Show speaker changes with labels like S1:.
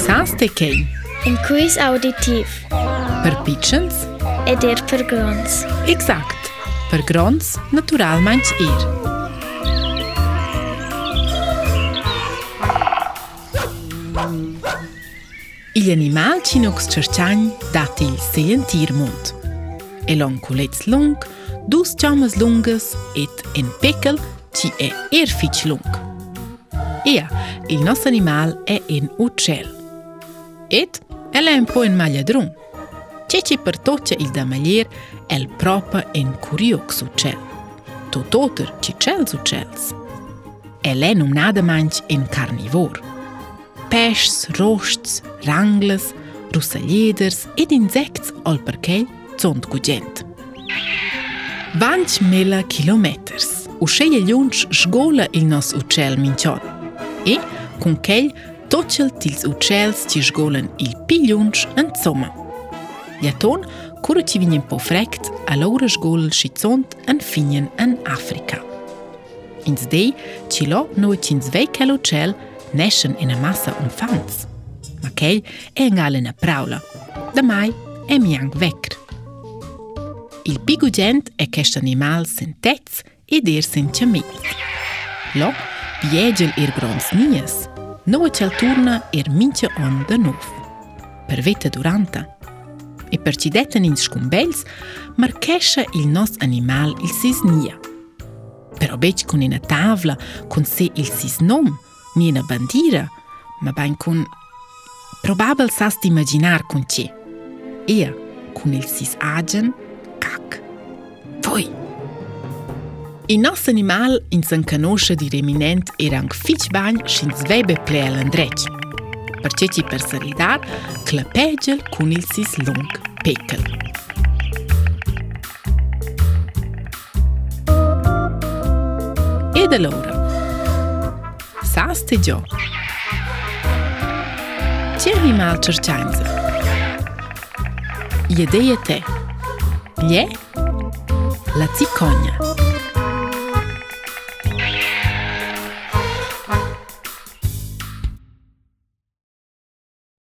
S1: Exastike.
S2: Increase auditiv.
S1: Per Perpičens.
S2: Eder pergrons.
S1: Exakt. Per Pergrons natural meint ihr. Igl animal chinux cerciagn dat il seientirmund. E lon culets lung, dus chamas lungas et en pekel ci e erfic lung. Ea, il nostro animal è en uccel. et el a un po en malia drum. Che ci per tocce il da malier el propa in curio xu cel. Tu toter ci cel zu E El en un nada manch en carnivor. Pesce, rosts, rangles, rusalieders ed insects ol per kei zont gugent. Vanch mela kilometers. U shei el sgola il nos u cel minchot. E, kun kell, Totgel tils uccels ci sgolan il pigliunsch enzomma. Iaton, cura ci vignen po frect, allora sgolal schizont en finien en Africa. Ins dei, ci lo novecins vei calo cel neschen in a massa umfans. Ma chei è angale in praula. Da mai è miang vecr. Il pigugent è chest animal sentez ed er sentimenti. Lo, viegel ir grons nies, ci Celturna er mincha on da nuovo. Per veta durante. E per ci detten in scumbels, marchesce il nostro animale il sis nia. Per obec con una tavola, con se il sis nom, ni una bandiera, ma ben con... Probabil sas imaginar con ce. Ea, con il sis agen, cac. Voi! I nos animal in san canosha di reminent eran fich bagn shin zvebe pleal andrec. Per che ci per salidar, clapegel cun il sis lung pecel. Ed allora, saste gio. Ci animal cercianza. Iedeie te. Gli è la cicogna. Gli è la cicogna.